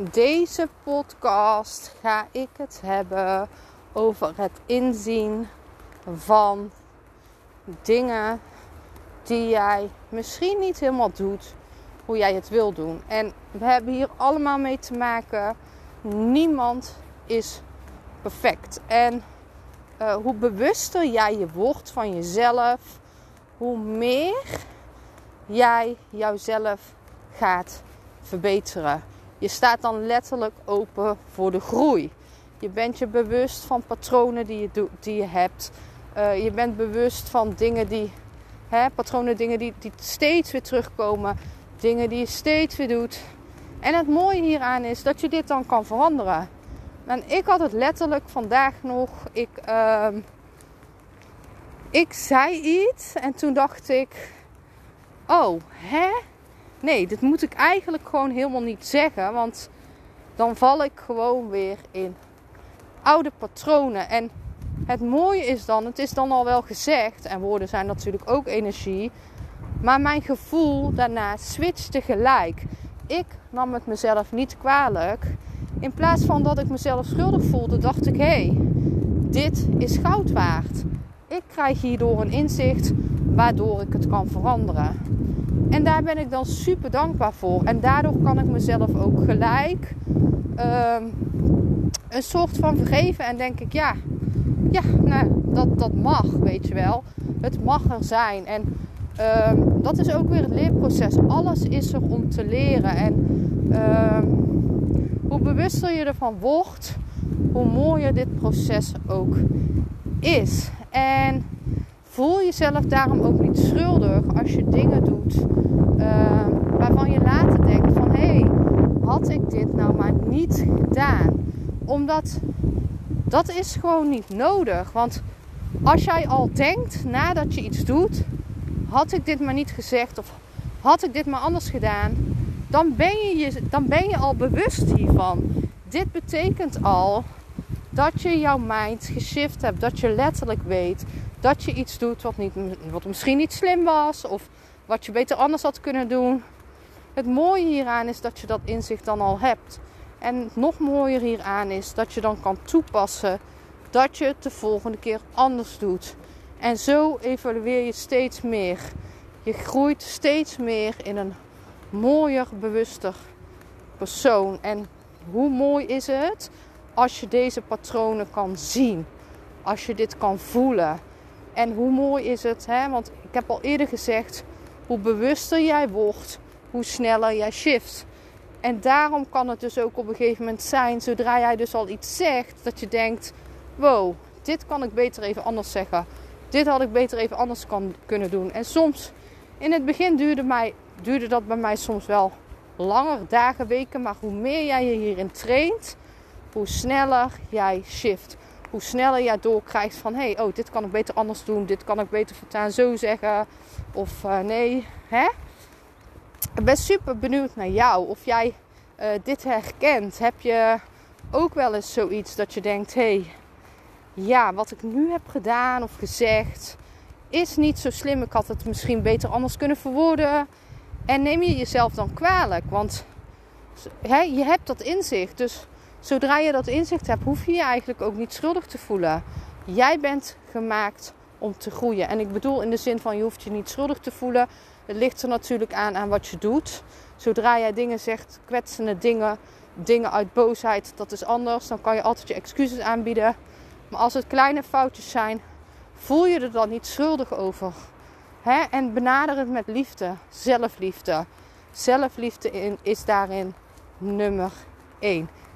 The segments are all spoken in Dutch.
Deze podcast ga ik het hebben over het inzien van dingen die jij misschien niet helemaal doet hoe jij het wil doen. En we hebben hier allemaal mee te maken. Niemand is perfect. En uh, hoe bewuster jij je wordt van jezelf, hoe meer jij jouzelf gaat verbeteren. Je staat dan letterlijk open voor de groei. Je bent je bewust van patronen die je, die je hebt. Uh, je bent bewust van dingen die, hè, patronen, dingen die, die steeds weer terugkomen. Dingen die je steeds weer doet. En het mooie hieraan is dat je dit dan kan veranderen. En ik had het letterlijk vandaag nog. Ik, uh, ik zei iets en toen dacht ik: Oh, hè? Nee, dit moet ik eigenlijk gewoon helemaal niet zeggen. Want dan val ik gewoon weer in oude patronen. En het mooie is dan, het is dan al wel gezegd. En woorden zijn natuurlijk ook energie. Maar mijn gevoel daarna switchte gelijk. Ik nam het mezelf niet kwalijk. In plaats van dat ik mezelf schuldig voelde, dacht ik: hé, hey, dit is goud waard. Ik krijg hierdoor een inzicht waardoor ik het kan veranderen. En daar ben ik dan super dankbaar voor. En daardoor kan ik mezelf ook gelijk uh, een soort van vergeven. En denk ik, ja, ja nou, dat, dat mag, weet je wel. Het mag er zijn. En uh, dat is ook weer het leerproces. Alles is er om te leren. En uh, hoe bewuster je ervan wordt, hoe mooier dit proces ook is. En voel jezelf daarom ook niet schuldig als je dingen doet uh, waarvan je later denkt van hé, hey, had ik dit nou maar niet gedaan? Omdat dat is gewoon niet nodig. Want als jij al denkt nadat je iets doet, had ik dit maar niet gezegd of had ik dit maar anders gedaan, dan ben je, je, dan ben je al bewust hiervan. Dit betekent al dat je jouw mind geshift hebt. Dat je letterlijk weet dat je iets doet wat, niet, wat misschien niet slim was. Of wat je beter anders had kunnen doen. Het mooie hieraan is dat je dat inzicht dan al hebt. En nog mooier hieraan is dat je dan kan toepassen dat je het de volgende keer anders doet. En zo evalueer je steeds meer. Je groeit steeds meer in een mooier, bewuster persoon. En hoe mooi is het als je deze patronen kan zien? Als je dit kan voelen. En hoe mooi is het, hè? want ik heb al eerder gezegd, hoe bewuster jij wordt, hoe sneller jij shift. En daarom kan het dus ook op een gegeven moment zijn, zodra jij dus al iets zegt, dat je denkt: wow, dit kan ik beter even anders zeggen. Dit had ik beter even anders kan, kunnen doen. En soms, in het begin duurde, mij, duurde dat bij mij soms wel langer, dagen, weken. Maar hoe meer jij je hierin traint, hoe sneller jij shift. Hoe sneller jij doorkrijgt van hé, hey, oh, dit kan ik beter anders doen. Dit kan ik beter voortaan zo zeggen. Of uh, nee, hè? Ik ben super benieuwd naar jou. Of jij uh, dit herkent. Heb je ook wel eens zoiets dat je denkt: hé, hey, ja, wat ik nu heb gedaan of gezegd is niet zo slim. Ik had het misschien beter anders kunnen verwoorden. En neem je jezelf dan kwalijk? Want hè, je hebt dat inzicht. Dus zodra je dat inzicht hebt, hoef je je eigenlijk ook niet schuldig te voelen. Jij bent gemaakt om te groeien. En ik bedoel in de zin van je hoeft je niet schuldig te voelen. Het ligt er natuurlijk aan aan wat je doet. Zodra jij dingen zegt, kwetsende dingen, dingen uit boosheid, dat is anders. Dan kan je altijd je excuses aanbieden. Maar als het kleine foutjes zijn, voel je er dan niet schuldig over. En benader het met liefde, zelfliefde. Zelfliefde is daarin nummer 1.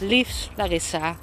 Liefs Larissa.